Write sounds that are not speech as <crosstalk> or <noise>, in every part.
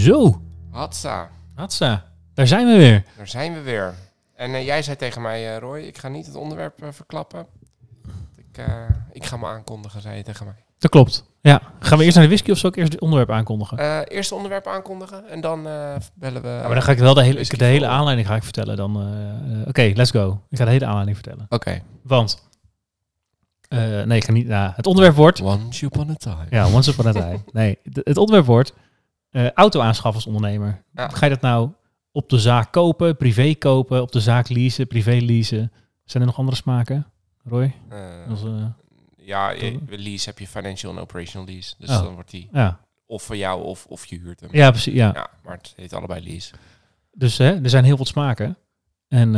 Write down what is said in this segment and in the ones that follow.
Zo, Hatsa, Hatsa, daar zijn we weer. daar zijn we weer. En eh, jij zei tegen mij, eh, Roy, ik ga niet het onderwerp eh, verklappen. Ik, ik ga me aankondigen, zei je tegen mij. Dat klopt. Ja, gaan we eerst naar de whisky of zal ik eerst het onderwerp aankondigen? Eerst het onderwerp aankondigen en dan bellen we... Ja, maar dan ga ik wel de hele, de hele aanleiding ga ik vertellen. Dan, Oké, let's go. Ik ga de hele aanleiding vertellen. Oké. Want, nee, ik ga niet. Nou, het onderwerp wordt. Once upon a time. Ja, once upon a time. Nee, het onderwerp wordt eh, auto aanschaffen als ondernemer. Ja. Ga je dat nou op de zaak kopen, privé kopen, op de zaak leasen, privé leasen? Zijn er nog andere smaken, Roy? Eh, Als, eh, ja, lease heb je financial en operational lease. Dus Oh. dan wordt die ja. of voor jou of, of je huurt hem. ja, precies. Ja. Ja, maar het heet allebei lease. Dus hè, er zijn heel veel smaken. En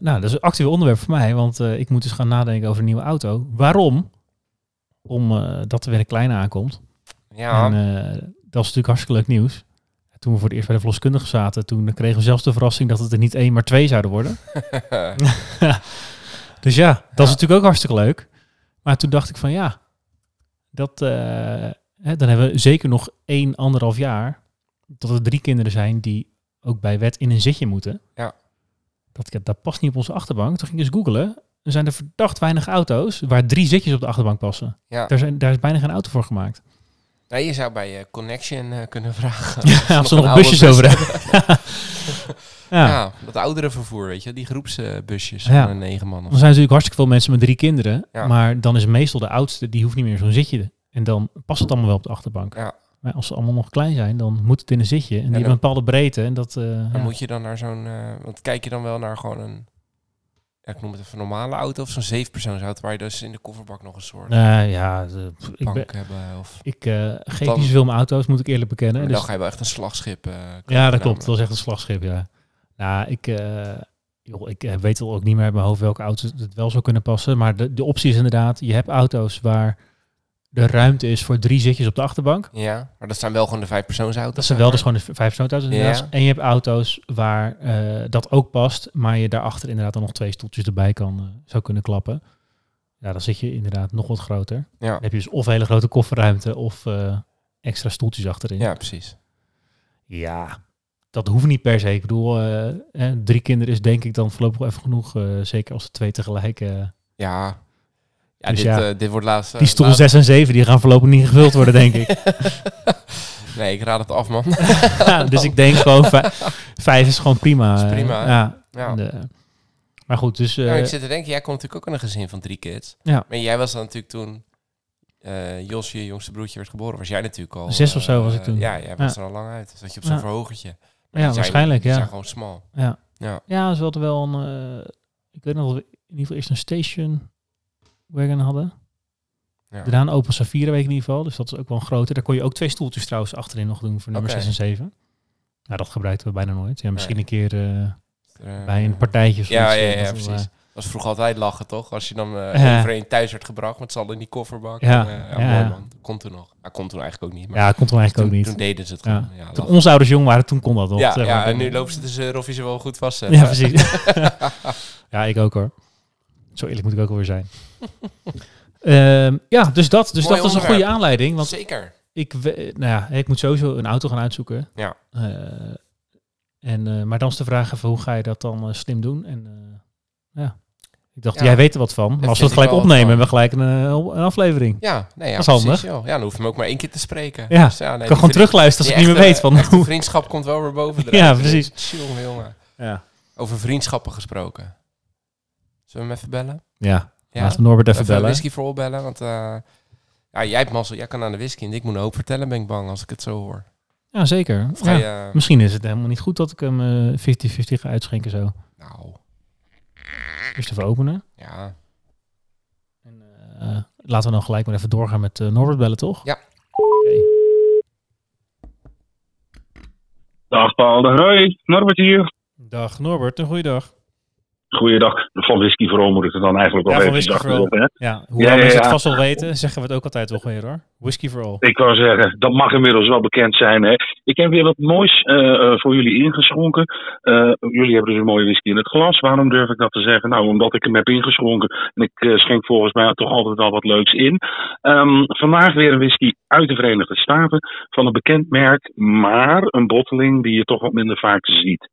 nou, dat is een actueel onderwerp voor mij, want ik moet dus gaan nadenken over een nieuwe auto. Waarom? Omdat er weer een kleine aankomt. Ja, En dat is natuurlijk hartstikke leuk nieuws. Toen we voor het eerst bij de verloskundige zaten, toen kregen we zelfs de verrassing dat het er niet één, maar twee zouden worden. <laughs> dus ja, dat is natuurlijk ook hartstikke leuk. Maar toen dacht ik van ja, dat, eh, hè, dan hebben we zeker nog één, anderhalf jaar dat er drie kinderen zijn die ook bij wet in een zitje moeten. Ja. Dat, dat past niet op onze achterbank. Toen ging ik eens googlen. Er zijn er verdacht weinig auto's waar drie zitjes op de achterbank passen. ja. Daar, zijn, daar is bijna geen auto voor gemaakt. Nou, je zou bij eh, Connection eh, kunnen vragen. <laughs> Ja, als ze nog busjes bus over hebben. <laughs> <laughs> Ja. ja. dat oudere vervoer, weet je. Die groepsbusjes Ja. van negen man. Er Of zijn natuurlijk hartstikke veel mensen met drie kinderen. Ja. Maar dan is meestal de oudste, die hoeft niet meer zo'n zitje. En dan past het allemaal wel op de achterbank. Ja. Maar als ze allemaal nog klein zijn, dan moet het in een zitje. En die hebben dan- een bepaalde breedte. En dat, eh, Dan moet je dan naar zo'n... want kijk je dan wel naar gewoon een... Ja, ik noem het even een normale auto of zo'n zevenpersoonsauto... waar je dus in de kofferbak nog een soort Eh, ja, de- ik, ben, hebben. Of, ik eh, geef Dan- niet zoveel mijn auto's, moet ik eerlijk bekennen. Dus- dan ga je wel echt een slagschip eh, ja, dat klopt. Dat was echt een slagschip, ja. Nou, ik, eh, joh, ik weet wel ook niet meer uit mijn hoofd welke auto's het wel zou kunnen passen. Maar de, de optie is inderdaad, je hebt auto's waar de ruimte is voor drie zitjes op de achterbank. Ja, maar dat zijn wel gewoon de vijfpersoonsauto's. Dat zijn wel dus gewoon de vijf auto's Ja. En je hebt auto's waar eh, dat ook past, maar je daarachter inderdaad dan nog twee stoeltjes erbij kan, eh, zou kunnen klappen. Ja, dan zit je inderdaad nog wat groter. Ja. Dan heb je dus of hele grote kofferruimte of eh, extra stoeltjes achterin. ja, precies. Ja, dat hoeft niet per se. Ik bedoel, eh, drie kinderen is denk ik dan voorlopig even genoeg. zeker als ze twee tegelijk... Ja, ja, Dus dit, ja, eh, dit wordt laatst... die stoel 6 en 7 die gaan voorlopig niet gevuld worden, denk ik. <laughs> nee, ik raad het af, man. <laughs> Ja, dus ik denk gewoon vij- vijf is gewoon prima. Is eh, prima, ja. ja. Eh, maar goed, dus... eh, Ja, ik zit te denken, jij komt natuurlijk ook in een gezin van drie kids. Ja. Maar jij was dan natuurlijk toen eh Jos, je jongste broertje, werd geboren. Was jij natuurlijk al... Zes of zo eh, was ik toen. Ja, jij was Ja. er al lang uit. Dus dat je op zo'n Ja. verhogertje. Maar ja, die zijn- waarschijnlijk, die ja. zijn gewoon smal. ja. Ja. Ja, ze hadden wel een... eh, ik weet nog in ieder geval eerst een station wagon hadden. Ja. Daarna een Opel Safira weet ik in ieder geval. Dus dat is ook wel een grote. Daar kon je ook twee stoeltjes trouwens achterin nog doen voor nummer Oké. 6 en 7. Nou, dat gebruikten we bijna nooit. Ja, misschien Nee. een keer eh, Eh, bij een partijtje. of Ja, zoiets, ja, eh, ja, we, precies. was vroeger altijd lachen, toch? Als je dan Ja. voor één thuis werd gebracht met z'n allen in die kofferbak. Ja, En, ja. man. Kon toen nog. Hij kon toen eigenlijk ook niet. Maar ja, kon toen eigenlijk toen, ook niet. toen deden ze het Ja. gewoon. Ja, Toen onze ouders jong waren, toen kon dat nog. ja, ja, maar. en nu lopen ze tussen Roffie ze wel goed vast. Ja, precies. <laughs> ja, ik ook hoor. Zo eerlijk moet ik ook alweer zijn. <laughs> Ehm, ja, dus dat, dus Mooi dat was een goede aanleiding. Want Zeker. ik, nou ja, ik moet sowieso een auto gaan uitzoeken. Ja. Eh, en, eh, maar dan is de vraag even, hoe ga je dat dan eh, slim doen? En ja, ik dacht, Ja. jij weet er wat van. Maar als we het gelijk opnemen, hebben we gelijk een, een aflevering. Ja, nee, ja, Dat is handig. precies. Ja, dan hoef je hem ook maar één keer te spreken. Ja, Dus ja nee, ik kan gewoon terugluisteren als ik niet meer weet van hoe... vriendschap komt wel weer boven <laughs> Ja, eruit. precies. Jongen, jongen. Ja, Over vriendschappen gesproken. Zullen we hem even bellen? ja. Ja? laten we Norbert even, Even bellen. whisky voor opbellen, want eh, ja, jij hebt mazzel. Jij kan aan de whisky en ik moet een hoop vertellen, ben ik bang, als ik het zo hoor. Ja, zeker. Of ga Ja. je... eh, Misschien is het helemaal niet goed dat ik hem eh, 50-50 ga uitschenken zo. nou, Eerst even openen. ja. En, eh, laten we dan gelijk maar even doorgaan met eh, Norbert bellen, toch? Ja. Oké. Dag Paul, dag Roy, Norbert hier. Dag Norbert, een goede dag. Goeiedag. Van whisky vooral moet ik er dan eigenlijk wel Ja, even whisky zacht op, hè? Ja, hoe Ja, mensen het vast wel weten, zeggen we het ook altijd wel weer hoor. Whisky for all. Ik wou zeggen, dat mag inmiddels wel bekend zijn. Hè? Ik heb weer wat moois eh, eh, voor jullie ingeschonken. Eh, jullie hebben dus een mooie whisky in het glas. Waarom durf ik dat te zeggen? Nou, omdat ik hem heb ingeschonken. En ik schenk volgens mij toch altijd wel wat leuks in. Ehm, vandaag weer een whisky uit de Verenigde Staten. Van een bekend merk, maar een botteling die je toch wat minder vaak ziet.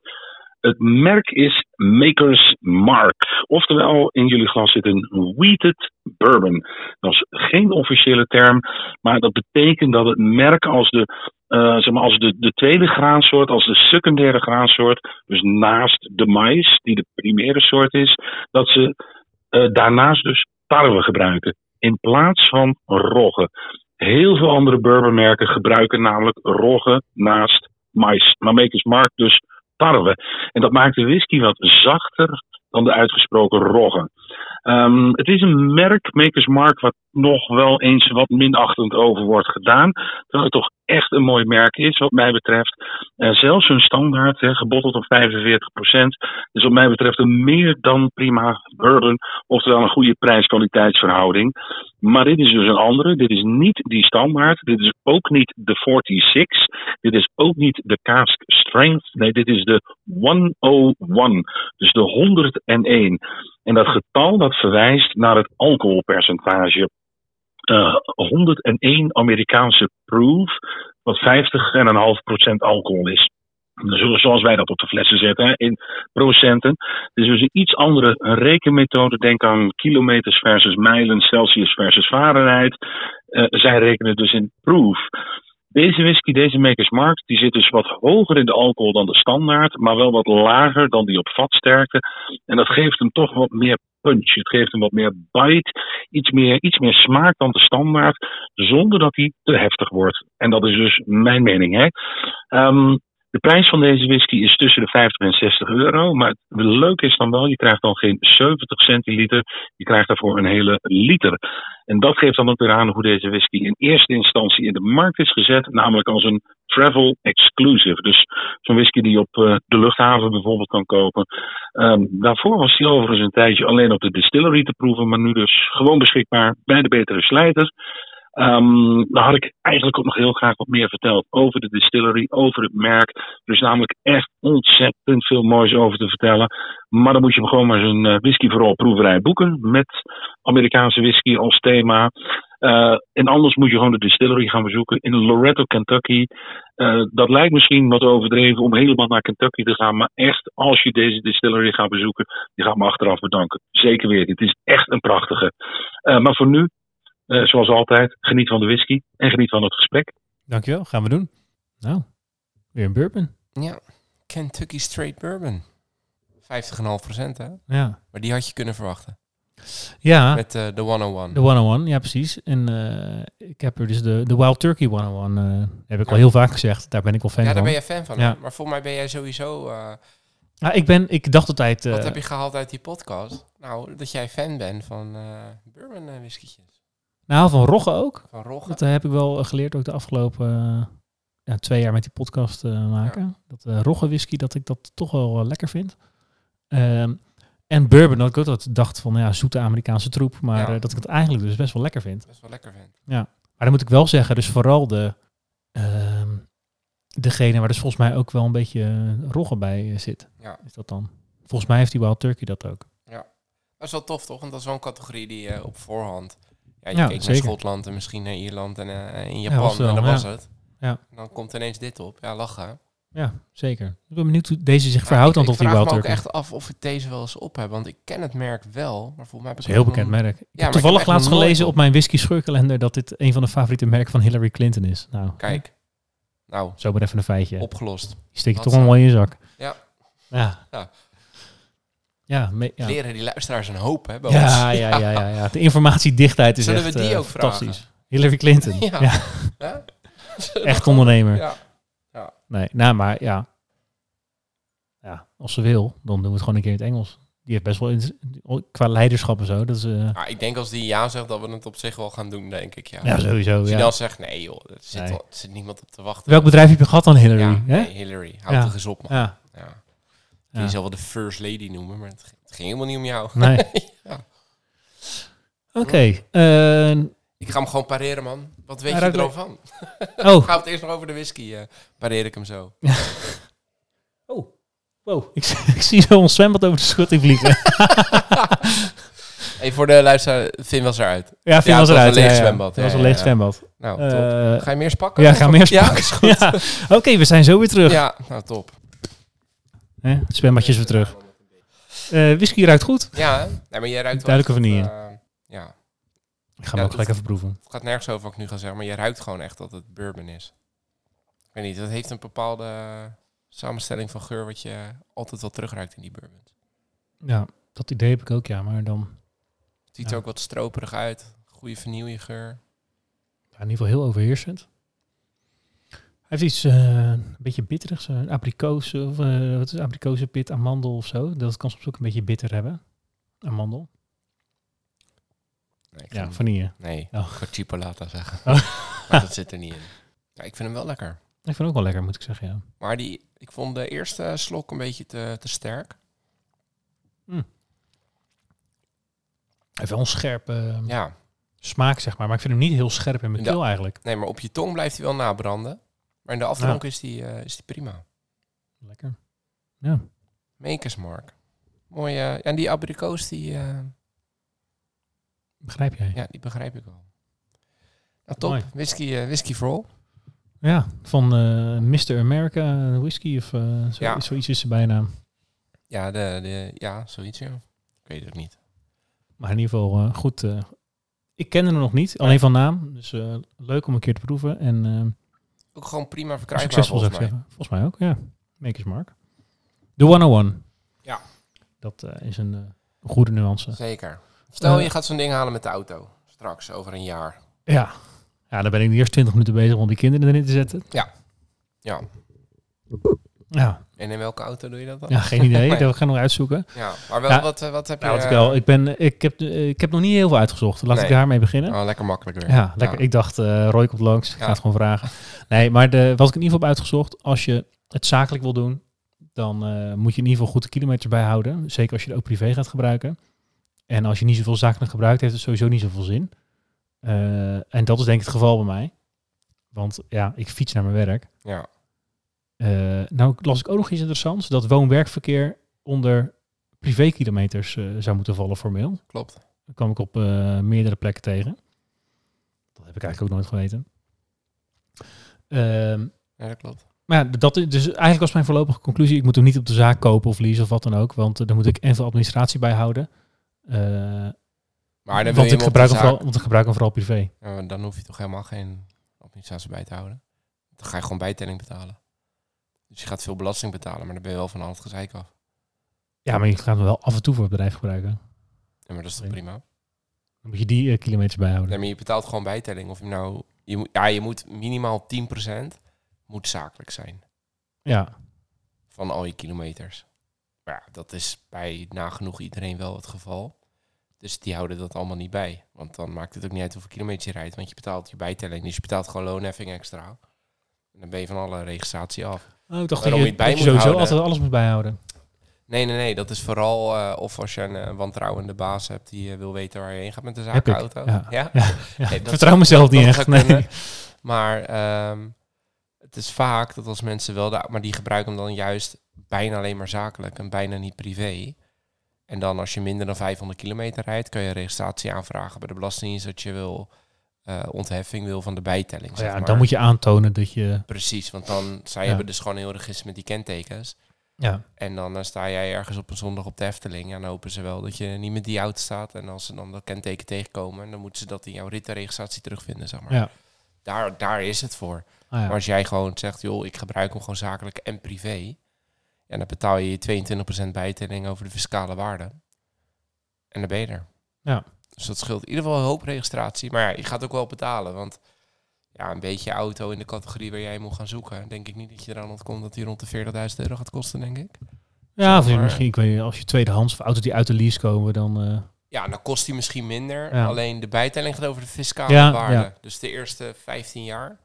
Het merk is Maker's Mark. Oftewel, in jullie glas zit een wheated bourbon. Dat is geen officiële term, maar dat betekent dat het merk als de, eh, zeg maar als de, de tweede graansoort, als de secundaire graansoort, dus naast de mais, die de primaire soort is, dat ze eh, daarnaast dus tarwe gebruiken. In plaats van rogge. Heel veel andere bourbonmerken gebruiken namelijk rogge naast mais. Maar Maker's Mark dus tarwe. En dat maakt de whisky wat zachter dan de uitgesproken rogge. Ehm, het is een merk, Maker's Mark, wat nog wel eens wat minachtend over wordt gedaan. Terwijl het toch echt een mooi merk is, wat mij betreft. Eh, zelfs hun standaard, hè, gebotteld op 45%, is wat mij betreft een meer dan prima bourbon. Oftewel een goede prijs-kwaliteitsverhouding. Maar dit is dus een andere. Dit is niet die standaard. Dit is ook niet de 46. Dit is ook niet de cask strength. Nee, dit is de 101. Dus de 101. En dat getal dat verwijst naar het alcoholpercentage. Eh, 101 Amerikaanse proof, wat 50,5% alcohol is. Dus Zoals wij dat op de flessen zetten in procenten. Het is dus een iets andere rekenmethode. Denk aan kilometers versus mijlen, Celsius versus Fahrenheit. Eh, zij rekenen dus in proof. Deze whisky, deze Maker's Mark, die zit dus wat hoger in de alcohol dan de standaard, maar wel wat lager dan die op vatsterkte. En dat geeft hem toch wat meer punch. Het geeft hem wat meer bite, iets meer, iets meer smaak dan de standaard, zonder dat hij te heftig wordt. En dat is dus mijn mening. Hè? Ehm, de prijs van deze whisky is tussen de 50 en 60 euro. Maar het leuke is dan wel, je krijgt dan geen 70 centiliter. Je krijgt daarvoor een hele liter. En dat geeft dan ook weer aan hoe deze whisky in eerste instantie in de markt is gezet. Namelijk als een travel exclusive. Dus zo'n whisky die je op eh, de luchthaven bijvoorbeeld kan kopen. Ehm, daarvoor was die overigens een tijdje alleen op de distillery te proeven. Maar nu dus gewoon beschikbaar bij de betere slijter. Um, dan had ik eigenlijk ook nog heel graag wat meer verteld over de distillery, over het merk. Er is namelijk echt ontzettend veel moois over te vertellen. Maar dan moet je gewoon maar zo'n uh, whisky vooral proeverij boeken met Amerikaanse whisky als thema. Uh, en anders moet je gewoon de distillery gaan bezoeken in Loretto, Kentucky. Uh, dat lijkt misschien wat overdreven om helemaal naar Kentucky te gaan. Maar echt, als je deze distillery gaat bezoeken, die gaat me achteraf bedanken. Zeker weer. Het is echt een prachtige. maar voor nu, uh, zoals altijd, geniet van de whisky en geniet van het gesprek. Dankjewel, gaan we doen. Nou, weer een bourbon. Ja, Kentucky Straight Bourbon. 50,5% hè? Ja. Maar die had je kunnen verwachten. Ja. Met uh, de 101. De 101, ja precies. En uh, ik heb er dus de, de Wild Turkey 101, uh, heb ik ja. al heel vaak gezegd. Daar ben ik wel fan van. Ja, daar ben je fan van. Ja. Maar volgens mij ben jij sowieso... uh, ja, ik, ben, ik dacht altijd... Wat heb je gehaald uit die podcast? Nou, dat jij fan bent van uh, bourbon whiskietjes. Nou, van Rogge ook. Van Rogge. Dat uh, heb ik wel geleerd ook de afgelopen ja, twee jaar met die podcast uh, maken. Ja. Dat uh, Rogge whisky, dat ik dat toch wel lekker vind. Um, en bourbon, dat ik ook dat dacht van ja, zoete Amerikaanse troep. Maar ja. dat ik het eigenlijk dus best wel lekker vind. Best wel lekker vind. Ja. Maar dan moet ik wel zeggen, dus vooral de... Um, degene waar dus volgens mij ook wel een beetje Rogge bij zit. Ja. Is dat dan? Volgens mij heeft die Wild Turkey dat ook. Ja. Dat is wel tof toch? Want dat is wel een categorie die je op voorhand... Ja, je Ja, keek zeker. naar Schotland en misschien naar Ierland en uh, in Ja, Japan wel, en dat was het. Ja. Dan komt ineens dit op. Ja, lachen. Ja, zeker. Ik ben benieuwd hoe deze zich verhoudt ik, dan ik tot die vraag Wild me ook echt af of ik deze wel eens op heb. Want ik ken het merk wel, maar volgens mij heb ik is een heel het bekend merk. Ik heb ik toevallig heb laatst gelezen op- op mijn whisky scheurkalender dat dit een van de favoriete merken van Hillary Clinton is. Nou, Kijk. Nou, zo maar even een feitje. opgelost. Die steek je toch allemaal in je zak. Ja. Ja. Ja. Ja, me- ja. Leren die luisteraars een hoop, hè, bij Ja, ons. ja, ja, ja, ja. <laughs> De informatiedichtheid is Zullen we echt die eh, ook vragen? fantastisch. Hillary Clinton. <laughs> Ja. Echt ondernemer. Ja. Nee, nou, maar ja. Ja, als ze wil, dan doen we het gewoon een keer in het Engels. Die heeft best wel in, qua leiderschap en zo. Dat is, Maar ik denk als die ja zegt, dat we het op zich wel gaan doen, denk ik. Ja, ja, sowieso. Als je dan zegt, nee joh, er zit, Nee. al- er zit niemand op te wachten. Welk bedrijf heb je gehad dan, Hillary? Ja, nee, Hillary. Houd toch eens op, man. Ja. Ja. Ja. Je zal wel de first lady noemen, maar het, ging- het ging helemaal niet om jou. Nee. <laughs> Ja. Oké. eh, Ik ga hem gewoon pareren, man. Wat weet je er al van? <laughs> oh. Gaan we het eerst nog over de whisky? eh pareer ik hem zo. <laughs> oh. Wow. Ik, ik zie zo'n zwembad over de schutting vliegen. Hey, voor de luisteraar, Finn was eruit. ja, Finn Ja, was het was eruit. een leeg ja, ja. zwembad. Het was Ja, een ja, leeg ja. zwembad. Nou, Eh, top. Ga je meer spakken? ja, ga meer Ja, spakken. is goed. Ja. Oké, we zijn zo weer terug. Ja, nou top. Hè? Weer terug. Eh, whisky ruikt goed. Ja, hè? nee, maar jij ruikt wel Duidelijke echt dat, vanille. eh, ja, Ik ga hem Ja, ook dat- gelijk even proeven. het gaat nergens over wat ik nu ga zeggen, maar je ruikt gewoon echt dat het bourbon is. Ik weet niet, het heeft een bepaalde samenstelling van geur wat je altijd wel terugruikt in die bourbons. Ja, dat idee heb ik ook, ja. Maar dan Het ziet Ja. er ook wat stroperig uit. Goede vanillegeur. ja, in ieder geval heel overheersend. Hij heeft iets eh, een beetje bitterigs. Uh, abrikozen, of eh, wat is abrikozenpit, amandel of zo. Dat kan soms ook een beetje bitter hebben. Amandel. Nee, Ja, vanille. nee Oh. chipolata zeggen. <laughs> Oh. maar dat zit er niet in. Ja, ik vind hem wel lekker. Ik vind het ook wel lekker, moet ik zeggen, ja. Maar die, ik vond de eerste slok een beetje te, te sterk. Hij heeft wel een scherpe eh, Ja, smaak, zeg maar. Maar ik vind hem niet heel scherp in mijn keel eigenlijk. nee, maar op je tong blijft hij wel nabranden. Maar in de afdronk is, die, eh, is die prima. Lekker. Ja. Makersmark. Mooi. eh, ja, en die abrikoos, die, eh, Begrijp jij? ja, die begrijp ik wel. Nou, top. Mooi. Whisky, eh, whisky for all. Ja, van eh Mr. America eh, Whisky of eh, zo, Ja. zoiets is de bijnaam. Ja, de, de, ja, zoiets, ja. Ik weet het niet. Maar in ieder geval eh, goed. eh, ik kende hem nog niet, alleen van naam. Dus eh, leuk om een keer te proeven. En eh, Ook gewoon prima verkrijgbaar, succesvol volgens mij. zeggen. Volgens mij ook, ja. Makers Mark. De 101. Ja. Dat eh, is een eh, goede nuance. Zeker. Stel, Eh, je gaat zo'n ding halen met de auto. Straks, over een jaar. Ja. Ja, dan ben ik de eerste 20 minuten bezig om die kinderen erin te zetten. Ja. Ja, En in welke auto doe je dat dan? ja geen idee. <laughs> Nee. Dat gaan we nog uitzoeken. Ja, maar wel, Ja. wat, eh, wat heb je... Nou, wat ik, eh, wel, ik, ben, ik, heb, eh, ik heb nog niet heel veel uitgezocht. Laat ik Nee. daarmee beginnen. Oh, lekker makkelijk weer. Ja, lekker. Ik dacht, eh Roy komt langs. Ik Ja. ga het gewoon vragen. Nee, maar de, wat ik in ieder geval heb uitgezocht, als je het zakelijk wil doen, dan eh, moet je in ieder geval goed de kilometers bijhouden. Zeker als je het ook privé gaat gebruiken. En als je niet zoveel zakelijk gebruikt, heeft het sowieso niet zoveel zin. Eh, en dat is denk ik het geval bij mij. Want ja, ik fiets naar mijn werk. Ja. Eh, nou las ik ook nog iets interessants, dat woon-werkverkeer onder privékilometers eh zou moeten vallen formeel. Klopt. Dat kwam ik op eh, meerdere plekken tegen. Dat heb ik eigenlijk ook nooit geweten. Ehm, Ja, dat klopt. maar ja, dat is, dus eigenlijk was mijn voorlopige conclusie, ik moet hem niet op de zaak kopen of leasen of wat dan ook, want uh, daar moet ik en veel administratie bij houden. Uh, Maar dan want ik gebruik hem zaak- vooral, want ik gebruik hem vooral privé. Ja, dan hoef je toch helemaal geen administratie bij te houden. Dan ga je gewoon bijtelling betalen. Dus je gaat veel belasting betalen, maar dan ben je wel van al het gezeik af. Ja, maar je gaat hem wel af en toe voor het bedrijf gebruiken. Ja, maar dat is toch prima? Dan moet je die eh, kilometers bijhouden. Nee, maar je betaalt gewoon bijtelling. Of je nou... Je moet, ja, je moet minimaal 10% moet zakelijk zijn Ja, van al je kilometers. Maar ja, dat is bij nagenoeg iedereen wel het geval. Dus die houden dat allemaal niet bij. Want dan maakt het ook niet uit hoeveel kilometers je rijdt. Want je betaalt je bijtelling. Dus je betaalt gewoon loonheffing extra. En dan ben je van alle registratie af. Oh, ik dacht dat je, bij dat je moet sowieso houden. altijd alles moet bijhouden. Nee, nee, nee. Dat is vooral eh, of als je een eh, wantrouwende baas hebt die eh, wil weten waar je heen gaat met de zakenauto. ja. Ja? Ja, ja. Nee, ik dat vertrouw zou- mezelf niet echt. Nee. Maar ehm, het is vaak dat als mensen wel... De, maar die gebruiken hem dan juist bijna alleen maar zakelijk en bijna niet privé. En dan als je minder dan 500 kilometer rijdt... kan je registratie aanvragen bij de Belastingdienst... dat je wil eh, ontheffing wil van de bijtelling. Oh zeg ja, maar. dan moet je aantonen dat je... Precies, want dan... Zij Ja. hebben dus gewoon een heel register met die kentekens... Ja, En dan eh, sta jij ergens op een zondag op de Efteling. En hopen ze wel dat je niet met die auto staat. En als ze dan dat kenteken tegenkomen, dan moeten ze dat in jouw rittenregistratie terugvinden, zeg maar. ja. Daar, daar is het voor. Ah, ja. Maar als jij gewoon zegt, joh, ik gebruik hem gewoon zakelijk en privé. En dan betaal je je 22% bijtelling over de fiscale waarde. En dan ben je er. Ja. Dus dat scheelt in ieder geval een hoop registratie. Maar ja, je gaat ook wel betalen. Want ja, een beetje auto in de categorie waar jij moet gaan zoeken. Denk ik niet dat je eraan ontkomt dat die rond de 40.000 euro gaat kosten, denk ik. Ja, of misschien, ik weet niet, als je tweedehands of auto's die uit de lease komen, dan... eh, Ja, dan kost die misschien minder. Ja. Alleen de bijtelling gaat over de fiscale Ja, waarde. ja. Dus de eerste 15 jaar.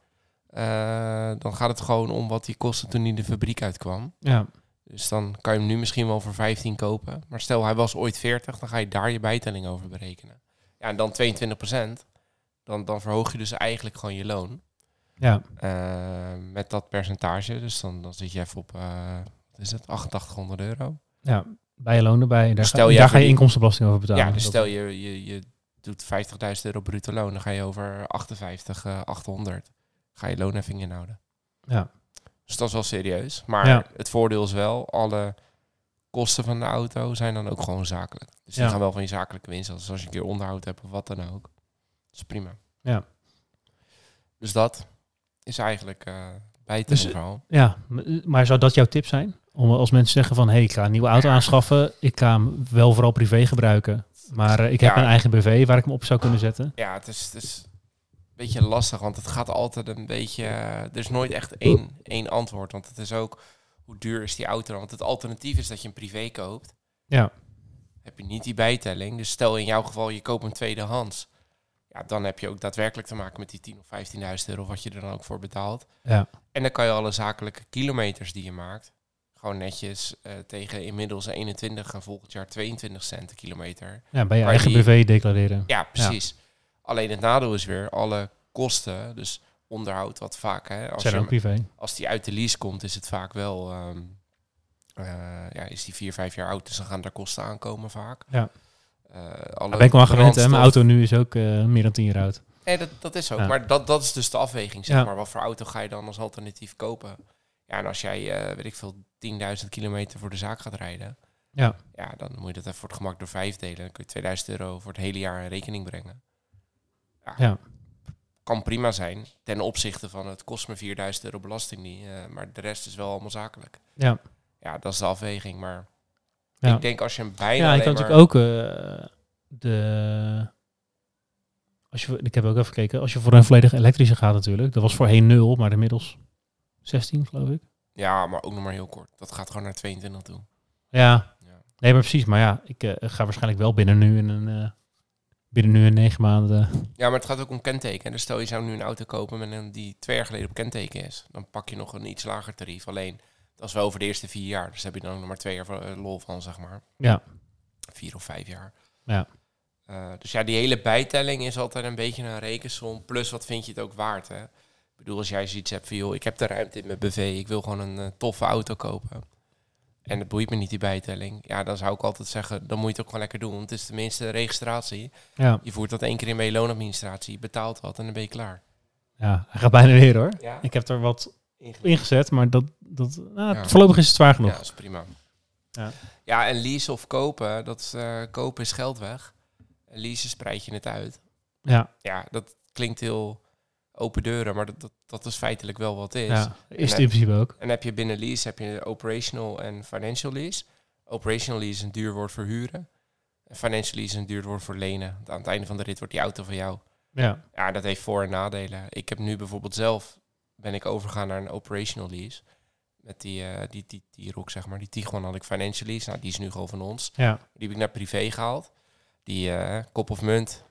eh, dan gaat het gewoon om wat die kostte toen hij de fabriek uitkwam. ja, Dus dan kan je hem nu misschien wel voor 15 kopen. Maar stel hij was ooit 40, dan ga je daar je bijtelling over berekenen. Ja, en dan 22% Dan, dan verhoog je dus eigenlijk gewoon je loon. ja, eh, met dat percentage. Dus dan, dan zit je even op, eh, wat is het, 8800 euro. ja. Bij je loon erbij. Daar, Stel ga, jij daar ga je inkomstenbelasting over betalen. ja, dus stel je, je, je doet 50.000 euro bruto loon, dan ga je over 58, eh 800. Ga je loonheffing inhouden. Ja. Dus dat is wel serieus. Maar Ja. het voordeel is wel, alle kosten van de auto zijn dan ook gewoon zakelijk. Dus die Ja. gaan wel van je zakelijke winst. Dus als je een keer onderhoud hebt of wat dan ook. Dat is prima. Ja. Dus dat is eigenlijk eh bij het Dus- verhaal. Ja, maar zou dat jouw tip zijn? Om als mensen zeggen van, hé, hey, ik ga een nieuwe auto aanschaffen. Ik ga hem wel vooral privé gebruiken. Maar eh, ik heb Ja. een eigen BV waar ik hem op zou kunnen zetten. Ja, het is, het is een beetje lastig, want het gaat altijd een beetje... eh, er is nooit echt één, één antwoord, want het is ook... Hoe duur is die auto dan? Want het alternatief is dat je een privé koopt. Ja, Heb je niet die bijtelling. Dus stel in jouw geval, je koopt hem tweedehands. Ja, dan heb je ook daadwerkelijk te maken met die 10 of 15.000 euro... wat je er dan ook voor betaalt. ja, En dan kan je alle zakelijke kilometers die je maakt... gewoon netjes eh, tegen inmiddels 21 en volgend jaar 22 cent de kilometer... ja bij je eigen BV declareren. Ja, precies. Alleen het nadeel is weer alle kosten, dus onderhoud wat vaak, hè, als, Zijn je, ook privé. als die uit de lease komt, is het vaak wel, ehm, eh, ja, is die vier, vijf jaar oud, dus dan gaan daar kosten aankomen vaak. Ja. Eh, alle ben ik wel gewend, hè. Mijn auto nu is ook eh, meer dan tien jaar oud. Nee, dat, dat is ook. Ja. Maar dat, dat is dus de afweging, zeg Ja. maar. Wat voor auto ga je dan als alternatief kopen? Ja, en als jij, weet ik veel, 10.000 kilometer voor de zaak gaat rijden, Ja, ja, dan moet je dat even voor het gemak door vijf delen. Dan kun je 2000 euro voor het hele jaar in rekening brengen. ja, kan prima zijn ten opzichte van het kost me 4000 euro belasting niet, eh, maar de rest is wel allemaal zakelijk. ja. Ja, dat is de afweging, maar Ja. ik denk als je hem bijna Ja, ik kan natuurlijk ook eh, de... Als je, ik heb ook even gekeken. Als je voor een volledig elektrische gaat natuurlijk. Dat was voorheen 0, maar inmiddels 16 geloof ik. Ja, maar ook nog maar heel kort. Dat gaat gewoon naar 22 toe. Ja, Ja. nee, maar precies. Maar ja, ik eh, ga waarschijnlijk wel binnen nu in een... binnen nu in negen maanden... Ja, maar het gaat ook om kenteken. Dus stel je zou nu een auto kopen met een die twee jaar geleden op kenteken is. Dan pak je nog een iets lager tarief. Alleen, dat is wel over de eerste vier jaar. Dus heb je dan nog maar twee jaar eh, lol van, zeg maar. Ja, Vier of vijf jaar. Ja. Eh, dus ja, die hele bijtelling is altijd een beetje een rekensom. Plus, wat vind je het ook waard, hè? Ik bedoel, als jij zoiets hebt van, joh, ik heb de ruimte in mijn BV. Ik wil gewoon een eh, toffe auto kopen. En het boeit me niet, die bijtelling. Ja, dan zou ik altijd zeggen, dan moet je het ook gewoon lekker doen. Want het is tenminste registratie. ja, Je voert dat één keer in bij je loonadministratie. Je betaalt wat en dan ben je klaar. ja. Hij gaat bijna weer hoor. Ja, Ik heb er wat ingezet, maar dat, dat, nou, Ja. voorlopig is het zwaar Ja, genoeg. dat is prima. Ja. Ja, en lease of kopen, dat is, eh, kopen is geld weg. En leasen spreid je het uit. Ja, Ja, dat klinkt heel open deuren, maar dat, dat, dat is feitelijk wel wat is. ja. is het En- in principe ook. En heb je binnen lease heb je operational en financial lease. Operational lease is een duur woord voor huren. En financial lease is een duur woord voor lenen. Aan het einde van de rit wordt die auto van jou. Ja, Ja, dat heeft voor- en nadelen. Ik heb nu bijvoorbeeld zelf, ben ik overgegaan naar een operational lease. Met die, eh die, die, die Rock, zeg maar. Die Tiguan had ik financial lease. Nou, die is nu gewoon van ons. ja, Die heb ik naar privé gehaald. Die eh, kop of munt.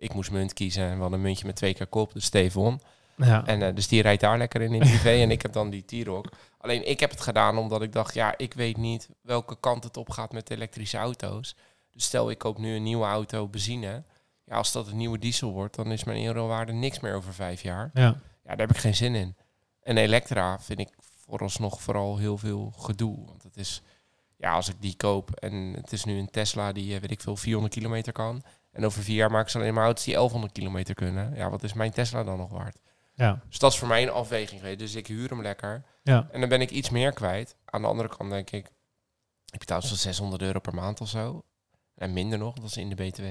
Ik moest munt kiezen. En we hadden een muntje met twee keer kop. Dus Stefan. ja. En eh, dus die rijdt daar lekker in in privé. <laughs> en ik heb dan die T-Rock. Alleen ik heb het gedaan omdat ik dacht... Ja, ik weet niet welke kant het op gaat met elektrische auto's. Dus stel ik koop nu een nieuwe auto benzine. Ja, als dat een nieuwe diesel wordt... dan is mijn eurowaarde niks meer over vijf jaar. ja. Ja, daar heb ik geen zin in. En Elektra vind ik vooralsnog vooral heel veel gedoe. Want het is, ja, als ik die koop en het is nu een Tesla die, eh, weet ik veel, 400 kilometer kan. En over vier jaar maken ze alleen maar auto's die 1100 kilometer kunnen. Ja, wat is mijn Tesla dan nog waard? ja. Dus dat is voor mij een afweging geweest. Dus ik huur hem lekker. ja. En dan ben ik iets meer kwijt. Aan de andere kant denk ik, ik betaal zo'n 600 euro per maand of zo. En minder nog, dat is in de BTW.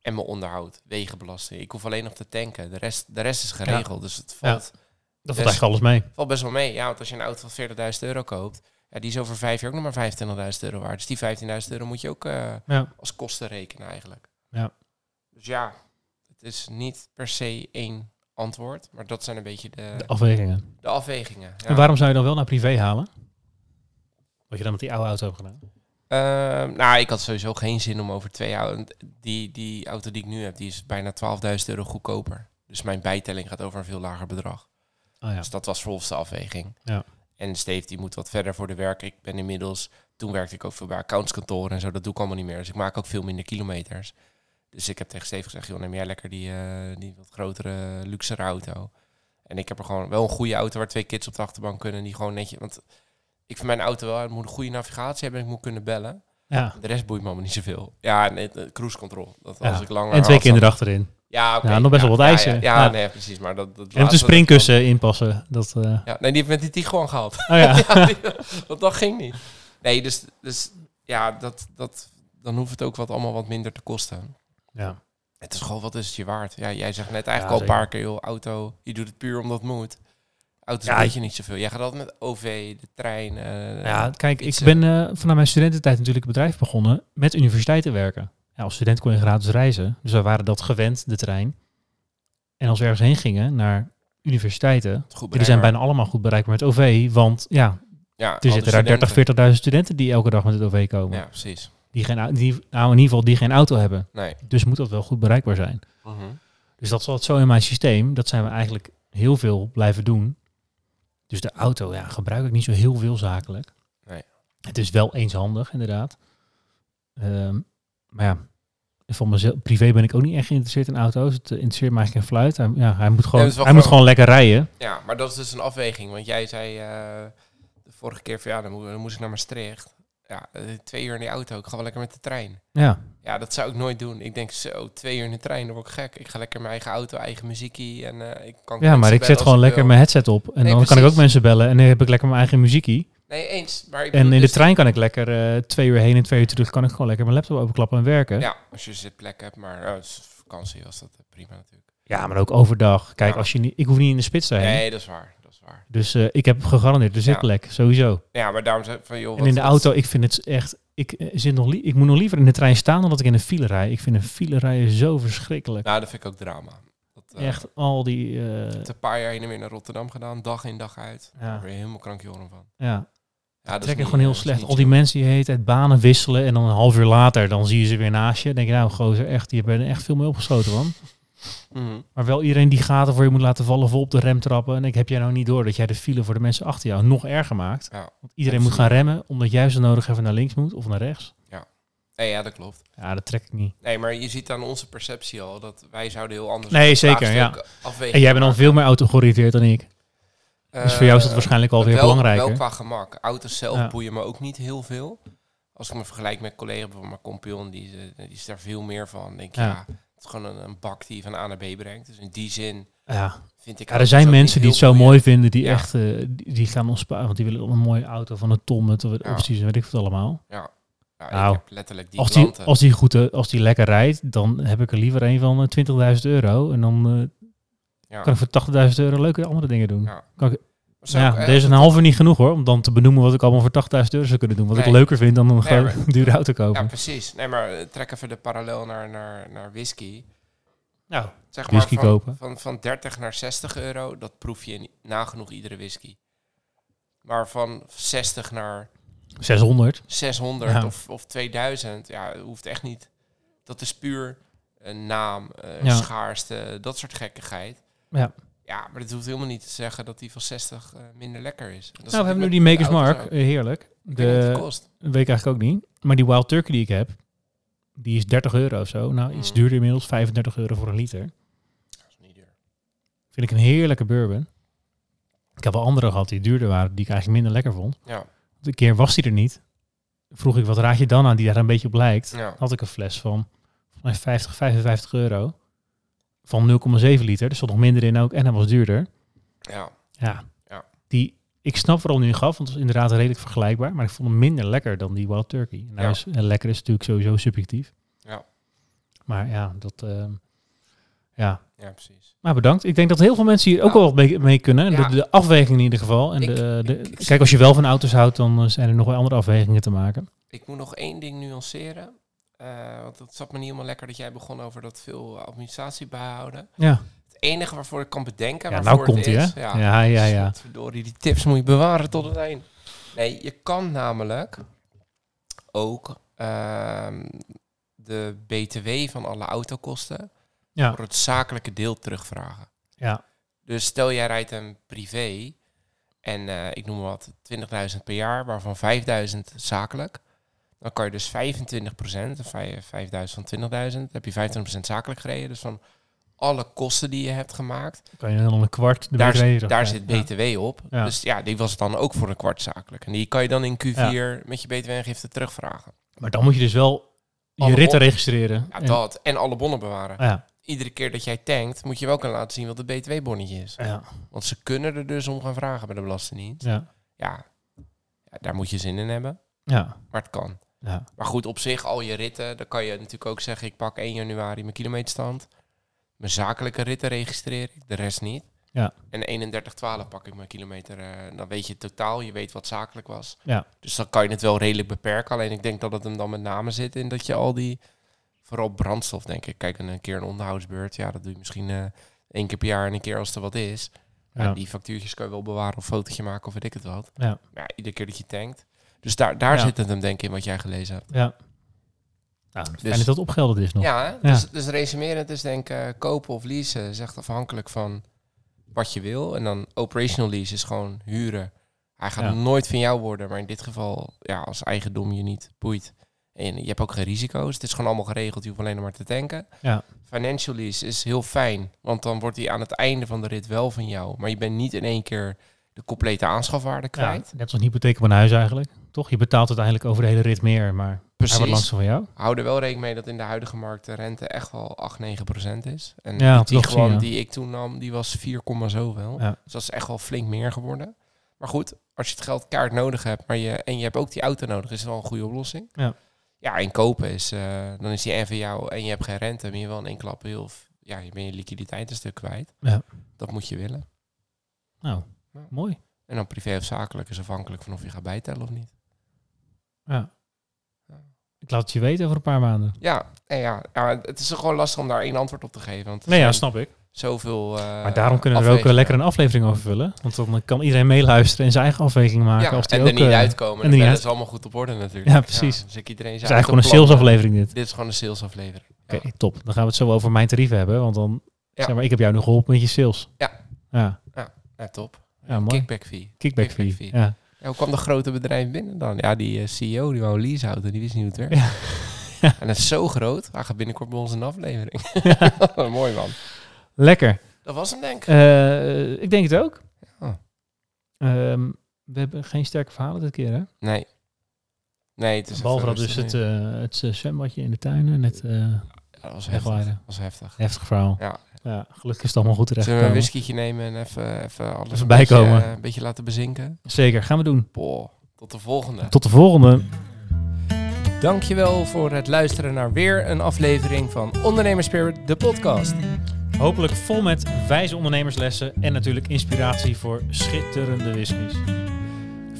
En mijn onderhoud, wegenbelasting. Ik hoef alleen nog te tanken. De rest, de rest is geregeld. Dus het Ja. valt, Dat Dus- valt eigenlijk alles mee. valt best wel mee. Ja, want als je een auto van 40.000 euro koopt, ja, die is over vijf jaar ook nog maar 25.000 euro waard. Dus die 15.000 euro moet je ook eh, Ja, als kosten rekenen eigenlijk. Ja. Dus ja, het is niet per se één antwoord, maar dat zijn een beetje de, de afwegingen. de afwegingen. Ja. En waarom zou je dan wel naar privé halen? Wat je dan met die oude auto hebt gedaan. Ehm, nou, ik had sowieso geen zin om over twee auto's... Die, die auto die ik nu heb, die is bijna 12.000 euro goedkoper. Dus mijn bijtelling gaat over een veel lager bedrag. Oh ja. Dus dat was volgens de afweging. Ja. En Steve die moet wat verder voor de werk. Ik ben inmiddels... Toen werkte ik ook veel bij accountskantoren en zo. Dat doe ik allemaal niet meer. Dus ik maak ook veel minder kilometers. Dus ik heb tegen Steve gezegd... joh, neem jij lekker die, eh, die wat grotere, luxere auto. En ik heb er gewoon wel een goede auto... waar twee kids op de achterbank kunnen. Die gewoon netjes... Want ik vind mijn auto wel... Het moet een goede navigatie hebben. en Ik moet kunnen bellen. ja. De rest boeit me allemaal niet zoveel. Ja, nee, de cruise control. Dat Ja. als ik langer En twee had, kinderen achterin. Ja. Ja, nog best wel wat eisen. Ja, nee, precies. Maar dat, dat En de dat- springkussen inpassen. Dat, eh, Ja, nee, die heeft met die Tiguan gehad. oh <laughs> ja. die- want dat ging niet. Nee, dus, dus ja, dat, dat, dan hoeft het ook wat allemaal wat minder te kosten. Ja. Het is gewoon, wat is het je waard? Ja, jij zegt net eigenlijk Ja, al een paar keer, joh, auto, je doet het puur omdat het moet. Auto's Ja, weet je niet zoveel. Jij gaat altijd met OV, de trein. eh, Ja, kijk, ik ben eh, vanuit mijn studententijd natuurlijk een bedrijf begonnen met universiteiten werken. Ja, als student kon je gratis reizen, dus wij waren dat gewend, de trein. En als we ergens heen gingen, naar universiteiten, die zijn bijna allemaal goed bereikbaar met OV, want ja, Ja, er zitten daar 30, 40.000 studenten die elke dag met het OV komen. Ja, precies. Die geen, die, nou, in ieder geval die geen auto hebben. Nee. Dus moet dat wel goed bereikbaar zijn. Mhm. Dus dat zat zo in mijn systeem. Dat zijn we eigenlijk heel veel blijven doen. Dus de auto ja, gebruik ik niet zo heel veel zakelijk. Nee. Het is wel eenshandig, inderdaad. Ehm, maar ja, van mezelf, privé ben ik ook niet echt geïnteresseerd in auto's. Het interesseert me eigenlijk geen fluit. Hij, ja, hij moet gewoon, hij moet gewoon- gewoon lekker rijden. Ja, maar dat is dus een afweging. Want jij zei eh, de vorige keer van ja, dan, moet, dan moest ik naar Maastricht. Ja, eh, twee uur in die auto. Ik ga wel lekker met de trein. Ja, Ja, dat zou ik nooit doen. Ik denk zo, twee uur in de trein, dan word ik gek. Ik ga lekker mijn eigen auto, eigen muziekie. En eh, ik kan ja maar ik zet gewoon ik lekker wil. mijn headset op. En Nee, dan kan ik ook mensen bellen. En dan heb ik lekker mijn eigen muziekie. Nee, eens. Maar ik En in de dus- trein kan ik lekker eh, twee uur heen en twee uur terug. Kan ik gewoon lekker mijn laptop openklappen en werken. Ja, als je zitplek hebt. Maar is vakantie was dat prima natuurlijk. Ja, maar ook overdag. Kijk, Ja. als je niet, ik hoef niet in de spits te zijn. Nee, dat is waar. Waar. Dus eh, ik heb gegarandeerd de zitplek, sowieso. Ja, maar daarom zeg ik van, joh, en in de auto, ik vind het echt... Ik, eh, zit nog ik moet nog liever in de trein staan dan dat ik in een file rij. Ik vind een file rijden zo verschrikkelijk. Nou, dat vind ik ook drama. Dat, eh, echt al die... Ik heb een paar jaar heen en weer naar Rotterdam gedaan. Dag in, dag uit. Ja. Daar word je helemaal krankjoren van. ja, Ja, dat trek ik gewoon heel slecht. Al die mensen die heet het banen wisselen en dan een half uur later, dan zie je ze weer naast je. Dan denk je, nou gozer, echt, je bent er echt veel mee opgeschoten man. Mhm. Maar wel iedereen die gaten voor je moet laten vallen, vol op de rem trappen. En ik heb jij nou niet door dat jij de file voor de mensen achter jou nog erger maakt. Ja. Want iedereen moet gaan remmen, omdat jij zo nodig even naar links moet of naar rechts. Nee, ja, dat klopt. Ja, dat trek ik niet. Nee, maar je ziet aan onze perceptie al dat wij zouden heel anders... Nee, zeker, En jij bent al maken. veel meer auto georiënteerd dan ik. Dus voor jou is dat Eh, waarschijnlijk alweer wel, belangrijker. Wel qua gemak. Auto's zelf Ja. boeien me ook niet heel veel. Als ik me vergelijk met collega, bijvoorbeeld mijn compagnon, die, is, eh, die is daar veel meer van. Denk ik, Ja. ja. Het is gewoon een, een bak die je van A naar B brengt. Dus in die zin Ja. vind ik... ja, er zijn mensen die het zo mooi vinden, die Ja. echt, eh, die, die gaan ontsparen. Want die willen een mooie auto van een ton met opties en weet ik wat allemaal. Ja, Nou, ik heb letterlijk die Als die, als, die goed, eh, als die lekker rijdt, dan heb ik er liever een van eh, 20.000 euro. En dan eh, ja. kan ik voor 80.000 euro leuke andere dingen doen. Ja. Kan ik, ja, echt deze is een halve niet genoeg hoor, om dan te benoemen wat ik allemaal voor 80.000 euro zou kunnen doen. Wat ik leuker vind dan <laughs> een Nee, maar- dure auto kopen. Ja, precies. Nee, maar eh, trek even de parallel naar, naar, naar whisky. Nou, Zeg Whisky maar van, kopen. Van, van 30 naar 60 euro, dat proef je in- nagenoeg iedere whisky. Maar van 60 naar 600. 600 Ja. of, of 2000, ja, hoeft echt niet. Dat is puur een naam, eh, Ja. schaarste, dat soort gekkigheid. Ja. Ja, maar dat hoeft helemaal niet te zeggen dat die van 60 eh, minder lekker is. Dat is Nou, we hebben nu die Makers Mark, eh, heerlijk. De, kost. dat weet ik eigenlijk ook niet. Maar die Wild Turkey die ik heb, die is 30 euro of zo. Nou, iets Mm. duurder inmiddels, 35 euro voor een liter. Dat is niet duur. Vind ik een heerlijke bourbon. Ik heb wel andere gehad die duurder waren, die ik eigenlijk minder lekker vond. Ja, Een keer was die er niet. Vroeg ik, wat raad je dan aan die daar een beetje op lijkt? ja, Had ik een fles van volgens mij 50, 55 euro. Van 0,7 liter. Er stond nog minder in ook. En hij was duurder. ja. Ja. Ja. Die, ik snap waarom nu gaf, want het was inderdaad redelijk vergelijkbaar. Maar ik vond hem minder lekker dan die Wild Turkey. Nou Ja. is, en lekker is natuurlijk sowieso subjectief. Ja. Maar ja, dat... ehm, ja. ja, precies. Maar bedankt. Ik denk dat heel veel mensen hier ook wel wat mee, mee kunnen. Ja. De, de afweging in ieder geval. En Ik- de, de, ik- ik- kijk, als je wel van auto's houdt, dan zijn er nog wel andere afwegingen te maken. Ik moet nog één ding nuanceren. Eh, want het zat me niet helemaal lekker dat jij begon over dat veel administratie bijhouden. Ja, Het enige waarvoor ik kan bedenken... ja waarvoor nou komt hij, hè? Ja, ja, ja. Verdorie, die tips moet je bewaren tot het eind. Nee, je kan namelijk ook ehm, de BTW van alle autokosten Ja. voor het zakelijke deel terugvragen. Ja. Dus stel jij rijdt een privé en eh, ik noem maar wat 20.000 per jaar, waarvan 5.000 zakelijk. Dan kan je dus 25%, of vijf- 5.000 van 20.000, dan heb je 25% zakelijk gereden. Dus van alle kosten die je hebt gemaakt, Kan je dan een kwart de daar, eraf daar zit Ja. BTW op. Ja. Dus ja, die was dan ook voor een kwart zakelijk. En die kan je dan in Q4 met je BTW-aangifte terugvragen. Maar dan moet je dus wel je ritten registreren. Ja, En- dat. En alle bonnen bewaren. Ja. Iedere keer dat jij tankt, moet je wel kunnen laten zien wat het BTW-bonnetje is. Ja. Want ze kunnen er dus om gaan vragen bij de Belastingdienst. Ja. Ja, ja daar moet je zin in hebben. Ja. Maar het kan. Ja. Maar goed, op zich, al je ritten, dan kan je natuurlijk ook zeggen... ik pak 1 januari mijn kilometerstand. Mijn zakelijke ritten registreer ik, de rest niet. Ja. En 31-12 pak ik mijn kilometer. eh, dan weet je totaal, je weet wat zakelijk was. Ja. Dus dan kan je het wel redelijk beperken. Alleen ik denk dat het hem dan met name zit in dat je al die... Vooral brandstof, denk ik. Kijk, en een keer een onderhoudsbeurt. Ja, dat doe je misschien eh één keer per jaar en een keer als er wat is. Ja, Ja. Die factuurtjes kan je wel bewaren of fotootje maken of weet ik het wat. Ja. Maar ja, iedere keer dat je tankt. Dus daar, daar Ja. zit het hem denk ik in wat jij gelezen hebt. Ja. Nou, Dus- dat dat opgelderd is nog. Ja? Dus, dus resumerend is denk ik eh, kopen of leasen is echt afhankelijk van wat je wil. En dan operational lease is gewoon huren. Hij gaat Ja. nooit van jou worden, maar in dit geval, ja, als eigendom je niet boeit. En je hebt ook geen risico's. Het is gewoon allemaal geregeld. Je hoeft alleen nog maar te tanken. Ja. Financial lease is heel fijn, want dan wordt hij aan het einde van de rit wel van jou. Maar je bent niet in één keer de complete aanschafwaarde Ja, kwijt. net als een hypotheek op een huis eigenlijk. Toch? Je betaalt uiteindelijk over de hele rit meer, maar hij wordt Precies. langzaam van jou. Hou er wel rekening mee dat in de huidige markt de rente echt wel 8, 9 procent is. En Ja, die gewoon ja. die ik toen nam, die was 4, komma zoveel. Ja. Dus dat is echt wel flink meer geworden. Maar goed, als je het geld kaart nodig hebt maar je, en je hebt ook die auto nodig, is het wel een goede oplossing. Ja. Ja, en kopen is, eh, dan is die en van jou en je hebt geen rente, ben je wel in één klap heel, ja, je ben je liquiditeit een stuk kwijt. Ja. Dat moet je willen. Nou, Ja. mooi. En dan privé of zakelijk is afhankelijk van of je gaat bijtellen of niet. Ja. Ik laat het je weten over een paar maanden. Ja, en ja, ja, het is gewoon lastig om daar één antwoord op te geven. Want Nee, ja, zijn snap ik. zoveel. eh, Maar daarom kunnen we er ook lekker een aflevering over vullen. Want dan kan iedereen meeluisteren en zijn eigen afweging maken. Ja, als die en ook, er niet eh, uitkomen. en niet dat uit- is allemaal goed op orde natuurlijk. Ja, precies. dus ik iedereen Het is eigenlijk gewoon een salesaflevering dit. Dit is gewoon een salesaflevering. Oké, top. Dan gaan we het zo over mijn tarieven hebben. Want dan, zeg maar, ik heb jou nu geholpen met je sales. Ja. Ja, Ja, top. Ja, mooi. Kickback fee. kickback fee. Kickback fee. Ja. Ja, hoe kwam de grote bedrijf binnen dan? Ja, die eh, CEO die wou een leaseauto, die wist niet hoe het werkt. <laughs> Ja. En dat is zo groot. Hij gaat binnenkort bij ons een aflevering. <laughs> <laughs> Mooi man. Lekker. Dat was hem denk ik. Eh, ik denk het ook. Ja. Ehm, we hebben geen sterke verhalen dit keer, hè? Nee. Nee, het is Behalve dat dus het, eh, het zwembadje in de tuin. Net eh Ja, dat was heftig. was heftig. heftig verhaal. Ja. Ja, gelukkig is het allemaal goed Zullen we een whiskietje nemen en even, even alles Even een bijkomen. beetje, eh, een beetje laten bezinken? Zeker, gaan we doen. Boah, tot de volgende. Tot de volgende. Dankjewel voor het luisteren naar weer een aflevering van Ondernemers Spirit, de podcast. Hopelijk vol met wijze ondernemerslessen en natuurlijk inspiratie voor schitterende whiskies.